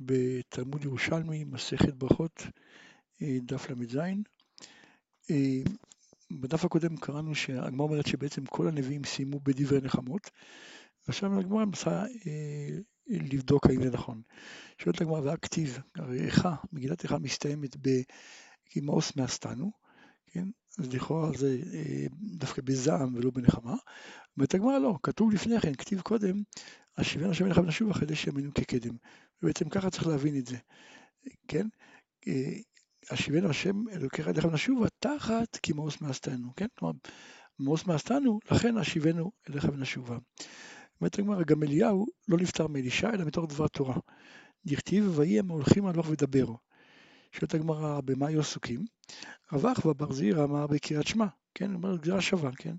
בתלמוד ירושלמי, מסכת ברכות, אה, דף ל"ז. אה, בדף הקודם קראנו שהגמרא אומרת שבעצם כל הנביאים סיימו בדברי נחמות, ועכשיו הגמרא מנסה אה, לבדוק האם זה נכון. שואלת הגמרא, והכתיב, הרי איכה, מגילת איכה מסתיימת ב"כמאוס מאסתנו", כן? אז לכאורה זה דווקא בזעם ולא בנחמה. אומרת הגמרא לא, כתוב לפני כן, כתיב קודם, השיבנו השם אליך ונשוב אחרי שימינו כקדם. ובעצם ככה צריך להבין את זה, כן? השיבנו השם אלוקיך אליך ונשובה תחת כי מאוס מאסתנו, כן? כלומר, מאוס מאסתנו, לכן השיבנו אליך ונשובה. אומרת הגמרא, גם אליהו לא נפטר מאלישע, אלא מתוך דבר תורה. דכתיב, ויהי הם הולכים הלוך ודברו. שואלת הגמרא, במה היו עסוקים? רווח ובר אמר בקריאת שמע, כן, הוא אומר גזירה שווה, כן?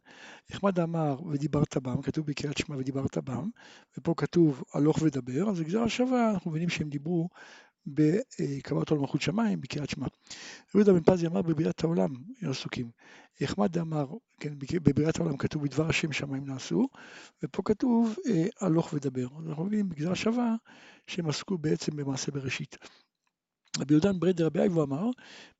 נחמד אמר ודיברת בם, כתוב בקריאת שמע ודיברת בם, ופה כתוב הלוך ודבר, אז גזירה שווה, אנחנו מבינים שהם דיברו בקבלת עול מלכות שמיים בקריאת שמע. יהודה בן פזי אמר בבריאת העולם עסוקים. נחמד אמר, כן, בבריאת העולם כתוב בדבר השם שמיים נעשו, ופה כתוב הלוך ודבר. אנחנו מבינים בגזירה שווה שהם עסקו בעצם במעשה בראשית. רבי יהודן ברדר רבי אייבו אמר,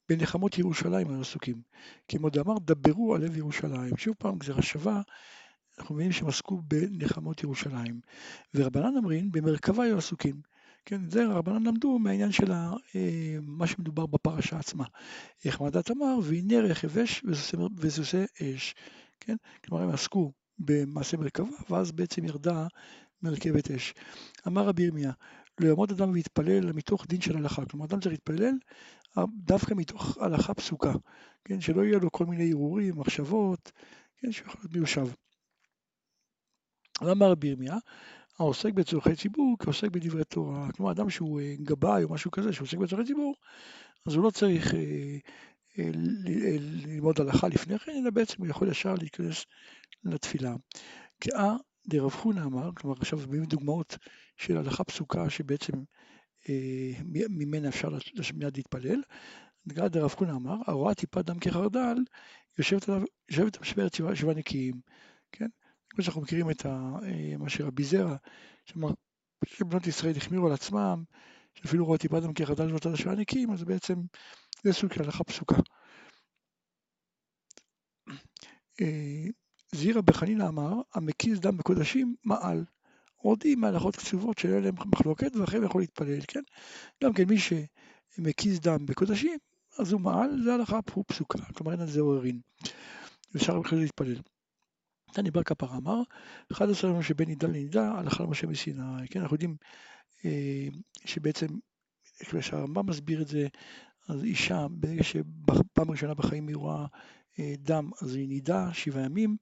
בנחמות ירושלים היו עסוקים. כמו דאמר, דברו על לב ירושלים. שוב פעם, גזירה שווה, אנחנו מבינים שהם עסקו בנחמות ירושלים. ורבנן אמרין, במרכבה היו עסוקים. כן, זה רבנן למדו מהעניין של אה, מה שמדובר בפרשה עצמה. מדעת אמר, והנה רכב אש וסוסי אש. כן, כלומר הם עסקו במעשה מרכבה, ואז בעצם ירדה מרכבת אש. אמר רבי ירמיה, לא יעמוד אדם ויתפלל מתוך דין של הלכה. כלומר, אדם צריך להתפלל דווקא מתוך הלכה פסוקה, כן, שלא יהיה לו כל מיני הרהורים, מחשבות, כן, שיכול להיות מיושב. אמר רבי ירמיה, העוסק בצורכי ציבור כעוסק בדברי תורה. כלומר, אדם שהוא אה, גבאי או משהו כזה, שעוסק בצורכי ציבור, אז הוא לא צריך אה, אה, ללמוד הלכה לפני כן, אלא בעצם הוא יכול ישר להיכנס לתפילה. כאה דרב חונא אמר, כלומר עכשיו מביאים דוגמאות של הלכה פסוקה שבעצם אה, ממנה אפשר מיד להתפלל. דרב חונא אמר, הרואה טיפת דם כחרדל, יושבת עליו, יושבת המשמרת שבעה, שבעה נקיים, כן? כמו שאנחנו מכירים את ה, אה, מה שרבי זרע, שאמר, שבנות ישראל החמירו על עצמם, שאפילו רואה טיפת דם כחרדל על שבעה נקיים, אז בעצם זה סוג של הלכה פסוקה. זירא בחנינא אמר, המקיז דם בקודשים מעל. עוד עם מהלכות קצובות שאין להם מחלוקת ואחרי יכול להתפלל, כן? גם כן מי שמקיז דם בקודשים, אז הוא מעל, זה הלכה פסוקה, כלומר אין על זה עוררין. אפשר בכלל להתפלל. תני בר כפר אמר, אחד עשרה יום שבין נידה לנידה, הלכה למשה מסיני, כן? אנחנו יודעים אה, שבעצם, כמו שהרמב"ם מסביר את זה, אז אישה, ברגע שפעם ראשונה בחיים היא רואה אה, דם, אז היא נידה שבעה ימים,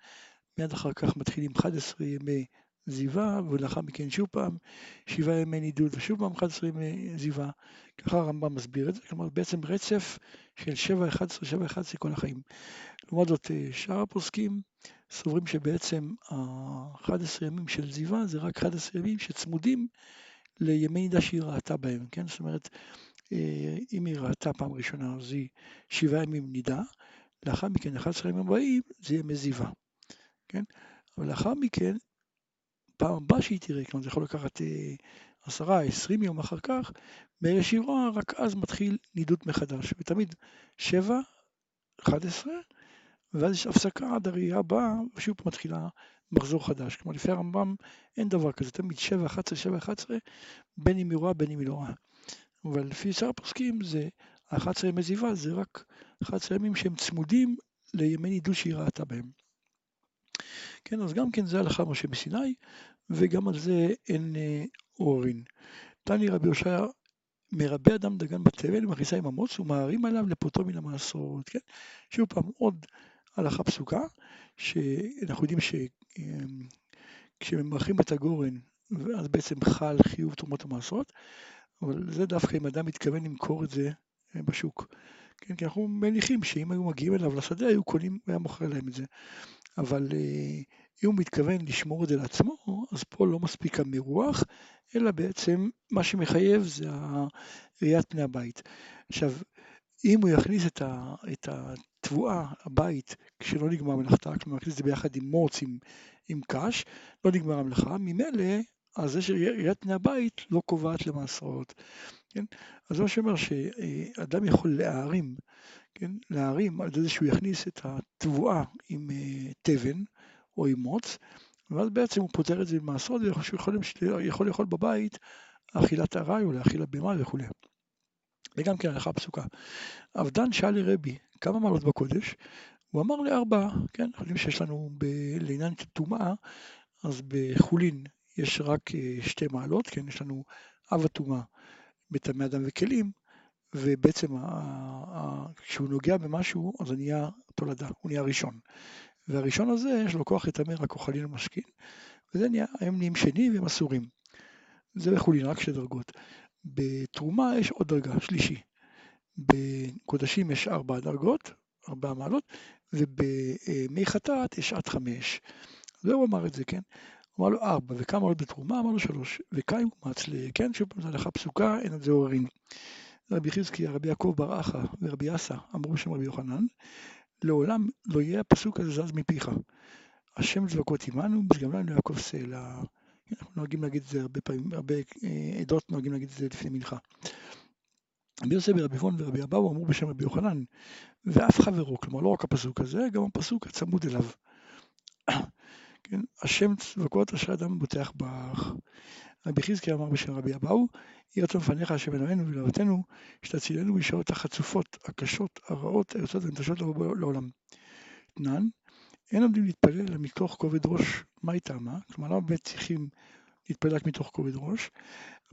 מיד אחר כך מתחילים 11 ימי זיווה, ולאחר מכן שוב פעם שבעה ימי נידוד ושוב פעם 11 ימי זיווה. ככה הרמב"ם מסביר את זה, כלומר בעצם רצף של 7, 11, 7, 11 כל החיים. לעומת זאת אה, שאר הפוסקים סוברים שבעצם ה-11 ימים של זיווה זה רק 11 ימים שצמודים לימי נידה שהיא ראתה בהם, כן? זאת אומרת, אה, אם היא ראתה פעם ראשונה אז היא שבעה ימים נידה, לאחר מכן 11 ימים הבאים זה יהיה מזיווה, כן? אבל לאחר מכן פעם הבאה שהיא תראה, כלומר זה יכול לקחת אה, עשרה, עשרים יום אחר כך, ברגע שהיא רק אז מתחיל נידות מחדש, ותמיד שבע, אחד עשרה, ואז יש הפסקה עד הראייה הבאה, ושוב מתחילה מחזור חדש. כלומר לפי הרמב"ם אין דבר כזה, תמיד שבע, אחת עשרה, שבע, אחת עשרה, בין אם היא רואה בין אם היא לא רואה. אבל לפי שאר הפוסקים זה, ה-11 ימי זיווה זה רק 11 ימים שהם צמודים לימי נידות שהיא ראתה בהם. כן, אז גם כן זה הלכה משה בסיני, וגם על זה אין אה, עוררין. תני רבי הושע מרבה אדם דגן בתבל ומכניסה עם המוץ ומערים עליו לפוטו מן המעשרות, כן? שוב פעם עוד הלכה פסוקה, שאנחנו יודעים שכשממרחים את הגורן, אז בעצם חל חיוב תרומות ומעשרות, אבל זה דווקא אם אדם מתכוון למכור את זה בשוק. כן, כי אנחנו מניחים שאם היו מגיעים אליו לשדה היו קונים, והיה מוכר להם את זה. אבל אה, אם הוא מתכוון לשמור את זה לעצמו, אז פה לא מספיק המרוח, אלא בעצם מה שמחייב זה ראיית פני הבית. עכשיו, אם הוא יכניס את, ה, את התבואה, הבית, כשלא נגמר מלאכתה, כלומר יכניס את זה ביחד עם מוץ, עם, עם קש, לא נגמר המלאכה, ממילא אז זה שראיית פני הבית לא קובעת למעשרות, כן? אז זה מה שאומר שאדם יכול להערים, כן? להערים על זה שהוא יכניס את התבואה עם אה, תבן או עם מוץ, ואז בעצם הוא פותר את זה במעשרות, והוא יכול, יכול לאכול בבית אכילת ארעי או לאכילת בהמה וכולי. וגם כן הלכה פסוקה. אבדן שאל לרבי כמה מעלות בקודש, הוא אמר לי ארבע, כן, אנחנו יודעים שיש לנו ב... לעניין טומאה, אז בחולין יש רק אה, שתי מעלות, כן, יש לנו אב הטומאה בטמא אדם וכלים, ובעצם כשהוא נוגע במשהו, אז זה נהיה תולדה, הוא נהיה ראשון. והראשון הזה, יש לו כוח לטמא רק אוכלין ומשכין, וזה נהיה, הם נהיים שני והם אסורים. זה בחולין, רק שתי דרגות. בתרומה יש עוד דרגה, שלישי. בקודשים יש ארבע דרגות, ארבע מעלות, ובמי חטאת יש עד חמש. והוא אמר את זה, כן? אמר לו ארבע, וכמה עולה בתרומה? אמר לו שלוש. וקיים אומץ ל... כן, שוב פעם זו הלכה פסוקה, אין על זה עוררין. רבי חזקי, רבי יעקב בר אחא ורבי אסא אמרו שם רבי יוחנן, לעולם לא יהיה הפסוק הזה זז מפיך. השם צבקות עמנו, גם לנו יעקב סלע. אנחנו נוהגים להגיד את זה הרבה פעמים, הרבה אה, עדות נוהגים להגיד את זה לפני מנחה. רבי יוסף ורבי עוון ורבי אבאו אמרו בשם רבי יוחנן, ואף חברו, כלומר לא רק הפסוק הזה, גם הפסוק הצמוד אליו. כן, השם צבקות אשר אדם בוטח בך. רבי חזקי אמר בשם רבי אבאו, יהי רצון לפניך השם אלוהינו ולאבותינו, שתצילנו בשעות החצופות, הקשות, הרעות, היוצאות ונטשות לעולם. תנן, אין עומדים להתפלל אלא מתוך כובד ראש, מה איתם, מה? כלומר, למה באמת צריכים להתפלל רק מתוך כובד ראש?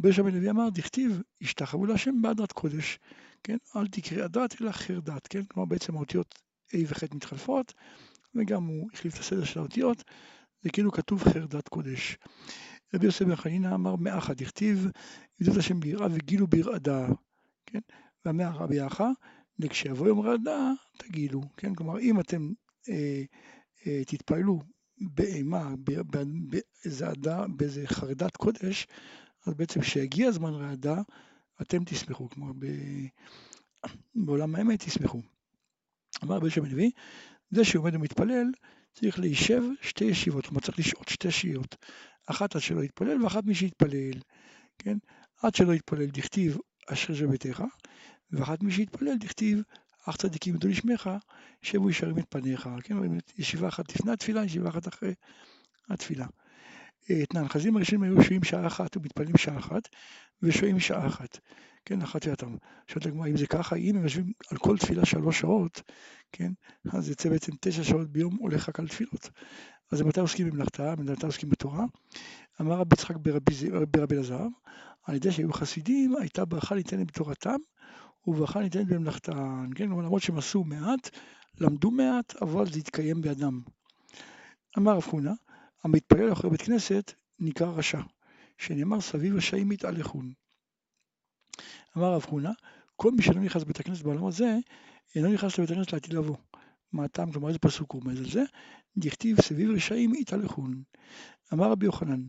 רבי בן לוי אמר, דכתיב, השתחוו להשם בהדרת קודש, כן? אל תקרא הדת אלא אחר דת, כן? כלומר, בעצם האותיות A וח' מתחלפות, וגם הוא החליף את הסדר של האותיות, זה כאילו כתוב חרדת קודש. רבי יוסף בן חנינא אמר מאחד, דכתיב, ידעו את השם ביראה וגילו בירעדה, כן? ואמר רבי אחא, לכשיבוא יום רעדה, תגילו, כן? כלומר, אם אתם אה, אה, תתפללו באימה, באיזה חרדת קודש, אז בעצם כשיגיע זמן רעדה, אתם תשמחו, כלומר ב... בעולם האמת תשמחו. אמר רבי יושב בן זה שעומד ומתפלל, צריך להישב שתי ישיבות, כלומר צריך לשהות שתי שהיות, אחת עד שלא יתפלל ואחת מי שיתפלל, כן? עד שלא יתפלל דכתיב אשר זה ביתך, ואחת מי שיתפלל דכתיב אך צדיקים ידעו לשמך, שבו ישרים את פניך, כן, ישיבה אחת לפני התפילה, ישיבה אחת אחרי התפילה. את הנאחזים הראשונים היו שוהים שעה אחת ומתפללים שעה אחת, ושוהים שעה אחת, כן, אחת ואתם. שואלת הגמרא, אם זה ככה, אם הם יושבים על כל תפילה שלוש שעות, כן, אז יצא בעצם תשע שעות ביום הולך רק על תפילות. אז מתי עוסקים במלאכתה, מתי עוסקים בתורה? אמר רבי יצחק ברבי אלעזר, על ידי שהיו חסידים, הייתה ברכה ניתנת בתורתם, וברכה ניתנת במלאכתן, כן, כלומר למרות שהם עשו מעט, למדו מעט, אבל זה התקיים בידם. אמר רב חונה, המתפלל אחרי בית כנסת נקרא רשע, שנאמר סביב רשעים יתהלכון. אמר רב חונה, כל מי שלא נכנס לבית הכנסת בעולם הזה, אינו נכנס לבית הכנסת לעתיד לבוא. מה הטעם, כלומר איזה פסוק הוא רומז על זה? דכתיב סביב רשעים יתהלכון. אמר רבי יוחנן,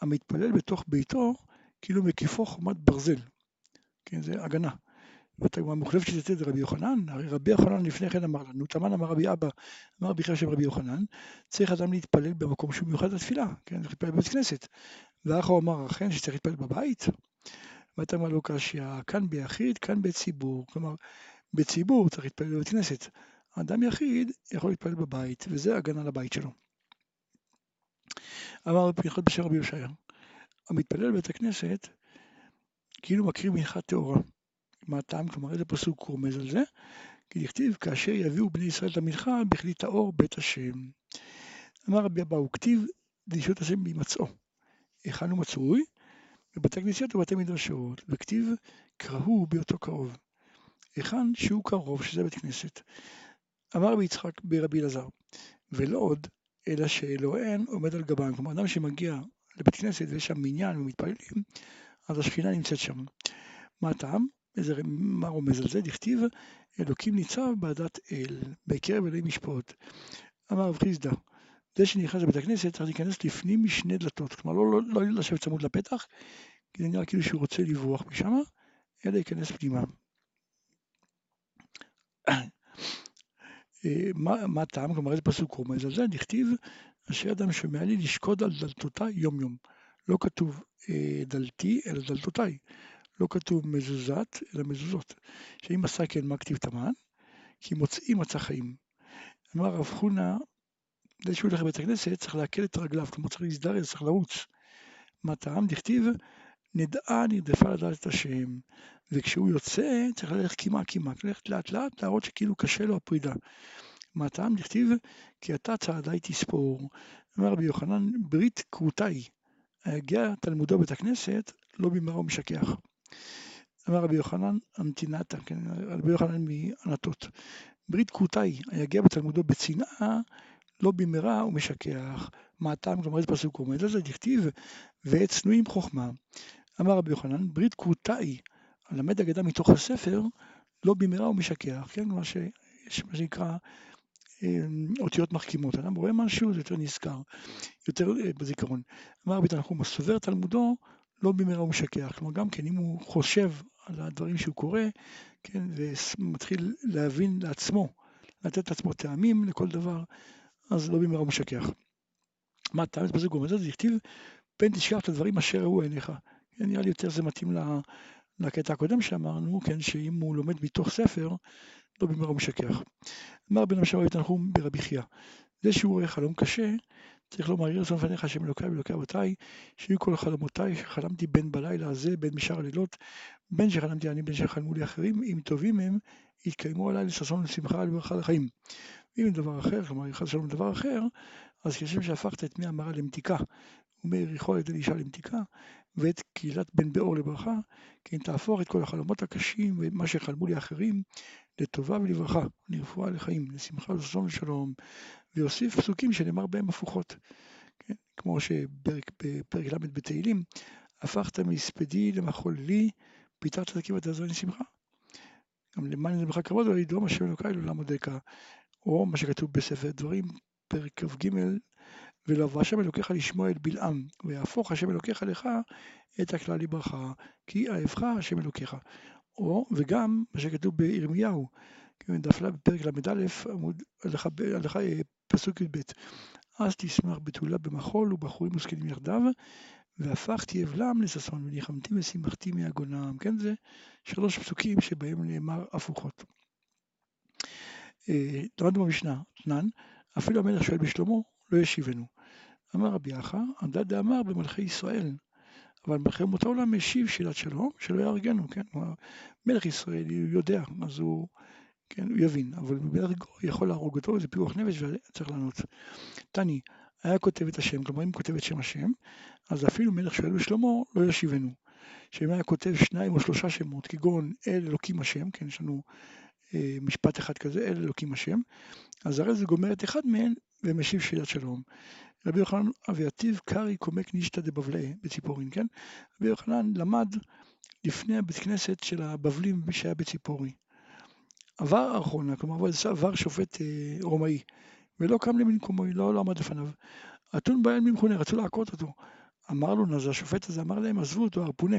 המתפלל בתוך ביתו, כאילו מקיפו חומת ברזל. כן, זה הגנה. והגמרא מוחלפת שתצא זה רבי יוחנן, הרי רבי יוחנן לפני כן אמר לנו, תמן אמר רבי אבא, אמר בכלל של רבי יוחנן, צריך אדם להתפלל במקום שהוא מיוחד לתפילה, כן, צריך להתפלל בבית כנסת. ואחר הוא אמר, אכן שצריך להתפלל בבית? ואתה אמר לו קשיא, כאן ביחיד, כאן בציבור, כלומר, בציבור צריך להתפלל בבית כנסת. אדם יחיד יכול להתפלל בבית, וזה הגנה לבית שלו. אמר רבי יחד בשם רבי יושעיה, המתפלל בבית הכנסת, כאילו מקריב מנחת טהורה. מה הטעם? כלומר, איזה פסוק הוא רומז על זה? כי נכתיב, כאשר יביאו בני ישראל את המנחה, בכלי טהור בית השם. אמר רבי אבאו, כתיב דרישות השם בהימצאו. היכן הוא מצוי? בבתי כנסיות ובתי מדרשות, וכתיב קראו בהיותו קרוב. היכן שהוא קרוב, שזה בית כנסת. אמר רבי יצחק ברבי אלעזר, ולא עוד, אלא שאלוהיהן עומד על גבן. כלומר, אדם שמגיע לבית כנסת ויש שם מניין ומתפללים, אז השכינה נמצאת שם. מה הטעם? מה על זה? דכתיב אלוקים ניצב בעדת אל, בקרב אלוהים משפוט. אמר רב חיסדא, זה שנכנס לבית הכנסת צריך להיכנס לפנים משני דלתות, כלומר לא, לא, לא לשבת צמוד לפתח, כי זה נראה כאילו שהוא רוצה לברוח משם, אלא להיכנס פנימה. אה, מה הטעם? כלומר איזה פסוק רומז על זה? דכתיב אשר אדם שומע לי לשקוד על דלתותה יום יום. לא כתוב אה, דלתי, אלא דלתותיי. לא כתוב מזוזת, אלא מזוזות. שאם עשה כן, מה כתיב תמן? כי מוצאים מצא חיים. אמר רב חונה, זה שהוא הולך לבית הכנסת, צריך להקל את רגליו, כלומר צריך להזדרז, צריך לרוץ. מה טעם? דכתיב, נדעה נרדפה לדעת את השם. וכשהוא יוצא, צריך ללכת קימה קימה, ללכת לאט לאט, להראות שכאילו קשה לו הפרידה. מה טעם? דכתיב, כי אתה צעדיי תספור. אמר רבי יוחנן, ברית כרותיי. הגיע תלמודו בית הכנסת, לא במהרה ומשכח. אמר רבי יוחנן אמתינתא, כן, רבי יוחנן מענתות. ברית כרותיי, היגיע בתלמודו בצנעה, לא במהרה ומשכח. מה הטעם? כלומר איזה פסוק עומד על זה? דכתיב, ועת צנועים חוכמה. אמר רבי יוחנן, ברית כרותיי, הלמד אגדה מתוך הספר, לא במהרה ומשכח, כן, כלומר שיש מה שנקרא אמ, אותיות מחכימות. אדם רואה משהו, זה יותר נזכר, יותר אה, בזיכרון. אמר רבי תנחום, הסובר תלמודו, לא במהרה הוא משכח. כלומר, גם כן, אם הוא חושב על הדברים שהוא קורא, כן, ומתחיל להבין לעצמו, לתת לעצמו טעמים לכל דבר, אז לא במהרה הוא משכח. מה טעם בזה לזה? זה הכתיב, פן תשכח את הדברים אשר ראו עיניך. כן, נראה לי יותר זה מתאים לקטע הקודם שאמרנו, כן, שאם הוא לומד מתוך ספר, לא במהרה הוא משכח. אמר בן המשמר תנחום ברבי חייא, זה שהוא רואה חלום קשה, צריך לומר, יראה רצון לפניך השם אלוקיי ואלוקי אבותיי, שיהיו כל חלומותיי שחלמתי בין בלילה הזה, בין משאר הלילות, בין שחלמתי אני, בין שחלמו לי אחרים, אם טובים הם, יתקיימו עליי לששון ולשמחה ולברכה לחיים. ואם דבר אחר, כלומר, יחד שלום דבר אחר, אז כשם שהפכת את מי המרה למתיקה, ומאריכו על ידי אישה למתיקה, ואת קהילת בן באור לברכה, כן תהפוך את כל החלומות הקשים ומה שחלמו לי אחרים לטובה ולברכה, לרפואה לחיים, לשמחה ולששון ושלום, ויוסיף פסוקים שנאמר בהם הפוכות, כן? כמו שבפרק ל' בתהילים, הפכת מספדי למחול לי, פיתרת תקים ותעזור לשמחה. גם למען נזמך כבוד ולדרום השם אלוקיי לעולם עודקה, או מה שכתוב בספר דברים, פרק כ"ג, ולבוא השם אלוקיך לשמוע את בלעם, ויהפוך השם אלוקיך לך את הכלל לברכה, כי אהבך השם אלוקיך. או, וגם מה שכתוב בירמיהו, דף ל בפרק ל"א, עמוד, הלכה פסוק י"ב, אז תשמח בתולה במחול ובחורים וזקנים יחדיו, והפכתי אבלם לששון וניחמתי ושמחתי מיגונם. כן, זה שלוש פסוקים שבהם נאמר הפוכות. אה, למדנו במשנה, תנן, אפילו המלך שואל בשלמה, לא ישיבנו. אמר רבי אחא, עמדה דאמר במלכי ישראל, אבל מלכי אומות העולם משיב שאלת שלום, שלא יהרגנו, כן? מלך ישראל יודע, אז הוא, כן, הוא יבין, אבל מלך גוי יכול להרוג אותו, זה פירוח נפש וצריך לענות. תני, היה כותב את השם, כלומר אם כותב את שם השם, אז אפילו מלך שואל בשלמה לא ישיבנו. שאם היה כותב שניים או שלושה שמות, כגון אל אלוקים השם, כן, יש לנו אה, משפט אחד כזה, אל אלוקים השם, אז הרי זה גומר את אחד מהם ומשיב שאלת שלום. רבי יוחנן אביתיב קרעי קומק נישתא דבבלי בציפורין, כן? רבי יוחנן למד לפני הבית כנסת של הבבלים שהיה בציפורי. עבר ארכונה, כלומר עבר שופט אה, רומאי, ולא קם למקומו, לא, לא עמד לפניו. אתון באל ממכונה, רצו לעקות אותו. אמר לו, אז השופט הזה אמר להם, עזבו אותו, הרפונה,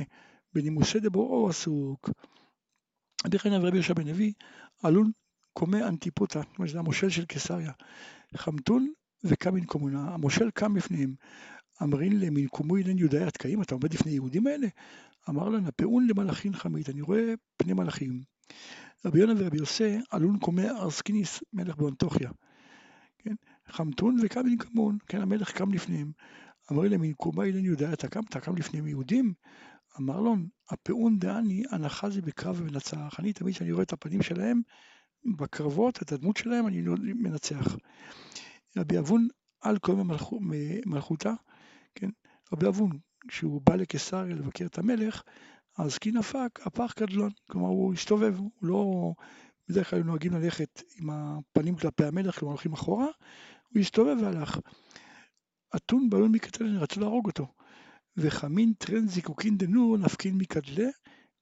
בנימוסי דבורו עסוק. רבי חנין ורבי יהושע בן לוי, עלון קומה אנטיפוטה, זאת אומרת, זה המושל של קיסריה. חמטון וקם מנקומונה, המושל קם בפניהם. אמרין להם, מנקומו אילן יהודאי התקעים, אתה עומד לפני יהודים האלה? אמר להם, הפעון למלאכין חמית, אני רואה פני מלאכים. רבי יונה ורבי יוסי עלון קומי ארסקיניס, מלך באנטוכיה. כן? חמטון וקם מנקומון, כן, המלך קם לפניהם. אמר להם, מנקומה אילן יהודאי אתה קם, אתה קם לפניהם יהודים? אמר לו, הפעון דעני, הנחה זה בקרב ומנצח. אני תמיד כשאני רואה את הפנים שלהם בקרבות, את הדמות שלהם, אני מנצח. רבי אבון על כל מלכותה, כן, רבי אבון, כשהוא בא לקיסריה לבקר את המלך, אז כי נפק הפח גדלון, כלומר הוא הסתובב, הוא לא, בדרך כלל נוהגים ללכת עם הפנים כלפי המלך, כלומר הולכים אחורה, הוא הסתובב והלך. אתון בלון מקטלן, רצו להרוג אותו. וחמין טרן זיקוקין דנור נפקין מקדלה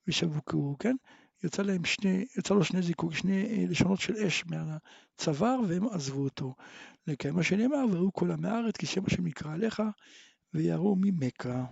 ושבוקו, כן? יצא להם שני, יצא לו שני זיקוק, שני אה, לשונות של אש מהצוואר והם עזבו אותו. לקיים מה שנאמר, וראו כל עמי הארץ כי שם השם יקרא עליך ויראו ממכה.